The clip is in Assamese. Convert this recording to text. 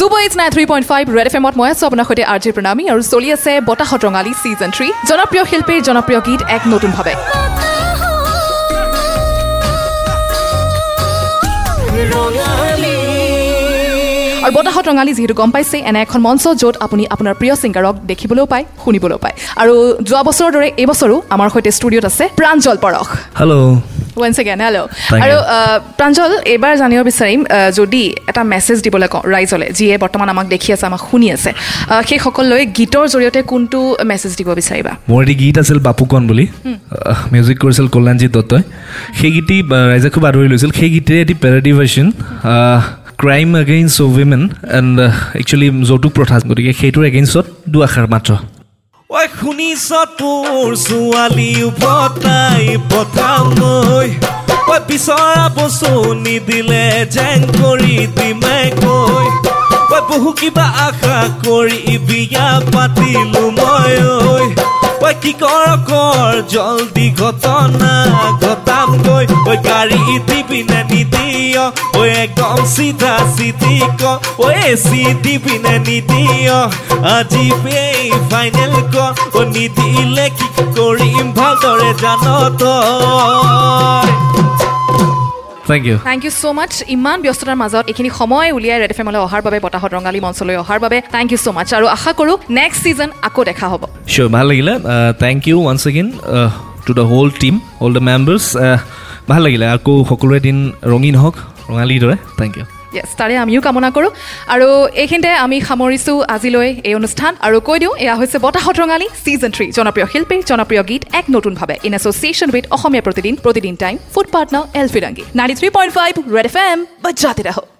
Eights nine three point five Red F এমত মই আছোঁ আপোনাৰ সৈতে আৰ জি প্ৰণামী আৰু চলি আছে বতাহত ৰঙালী ছিজন থ্ৰী জনপ্ৰিয় শিল্পীৰ জনপ্ৰিয় গীত এক নতুনভাৱে আৰু বতাহত ৰঙালী যিহেতু গম পাইছে এনে এখন মঞ্চ য'ত আপুনি আপোনাৰ প্ৰিয় ছিংগাৰক দেখিবলৈও পায় শুনিবলৈও পায়। আৰু যোৱা বছৰৰ দৰে এইবছৰো আমাৰ সৈতে ষ্টুডিঅ'ত আছে প্ৰাঞ্জল পৰশ হেল্ল' ওৱান ছেকেণ্ড হেল্ল' আৰু প্ৰাঞ্জল এইবাৰ জানিব বিচাৰিম যদি এটা মেছেজ দিবলৈ কওঁ ৰাইজলৈ যিয়ে বৰ্তমান আমাক দেখি আছে আমাক শুনি আছে সেইসকললৈ গীতৰ জৰিয়তে কোনটো মেছেজ দিব বিচাৰিবা? মোৰ এটি গীত আছিল বাপুকণ বুলি। মিউজিক কৰিছিল কল্যাণজিৎ দত্তই। সেই গীতি আহ, ৰাইজে খুব আদৰি লৈছিল। সেই গীতেৰে এটি parody version crime against women and actually যৌতুক প্ৰথা গতিকে সেইটোৰ এগেইনষ্টত দুআষাৰ মাত্ৰ। ঐ শুনিছ তোৰ ছোৱালী উভতাই পঠামৈ ঐ বিচৰা বস্তু নিদিলে জেং কৰি দিমে কৈ ঐ বহু কিবা আশা কৰি বিয়া পাতিলো মই ঐ কৰ জলদি ঘটনা ঘটামগৈ ঐ গাড়ী দিবি নিদিয় ঐ একদম চিধা চিধি ক। ঐ এচি দিবি নিদিয় আজি এই ফাইনেল ক। ঐ নিদিলে কি কৰিম ভালদৰে জান তই। Thank you thank you so' much ইমান ব্যস্ততাৰ মাজত এইখিনি সময় উলিয়াই ৰেড এফ এমলৈ অহাৰ বাবে বতাহত ৰঙালী মঞ্চলৈ অহাৰ বাবে থেংক ইউ ছ' মাছ আৰু আশা কৰোঁ নেক্সট ছিজন আকৌ দেখা হ'ব। চিয়'ৰ ভাল লাগিলে। Thank you once again to the whole team all the members ভাল লাগিলে। আকৌ সকলোৰে দিন ৰঙীন হওক ৰঙালীৰ দৰে। থেংক ইউ য়েছ তাৰে আমিও কামনা কৰোঁ। আৰু এইখিনিতে আমি সামৰিছোঁ আজিলৈ এই অনুষ্ঠান। আৰু কৈ দিওঁ এয়া হৈছে বতাহত ৰঙালী ছিজন থ্ৰী জনপ্ৰিয় শিল্পীৰ জনপ্ৰিয় গীত এক নতুনভাৱে। In association with Asomiya Pratidin Pratidin time food partner L Firangi ninety three point five Red F M বাজাতে ৰাহক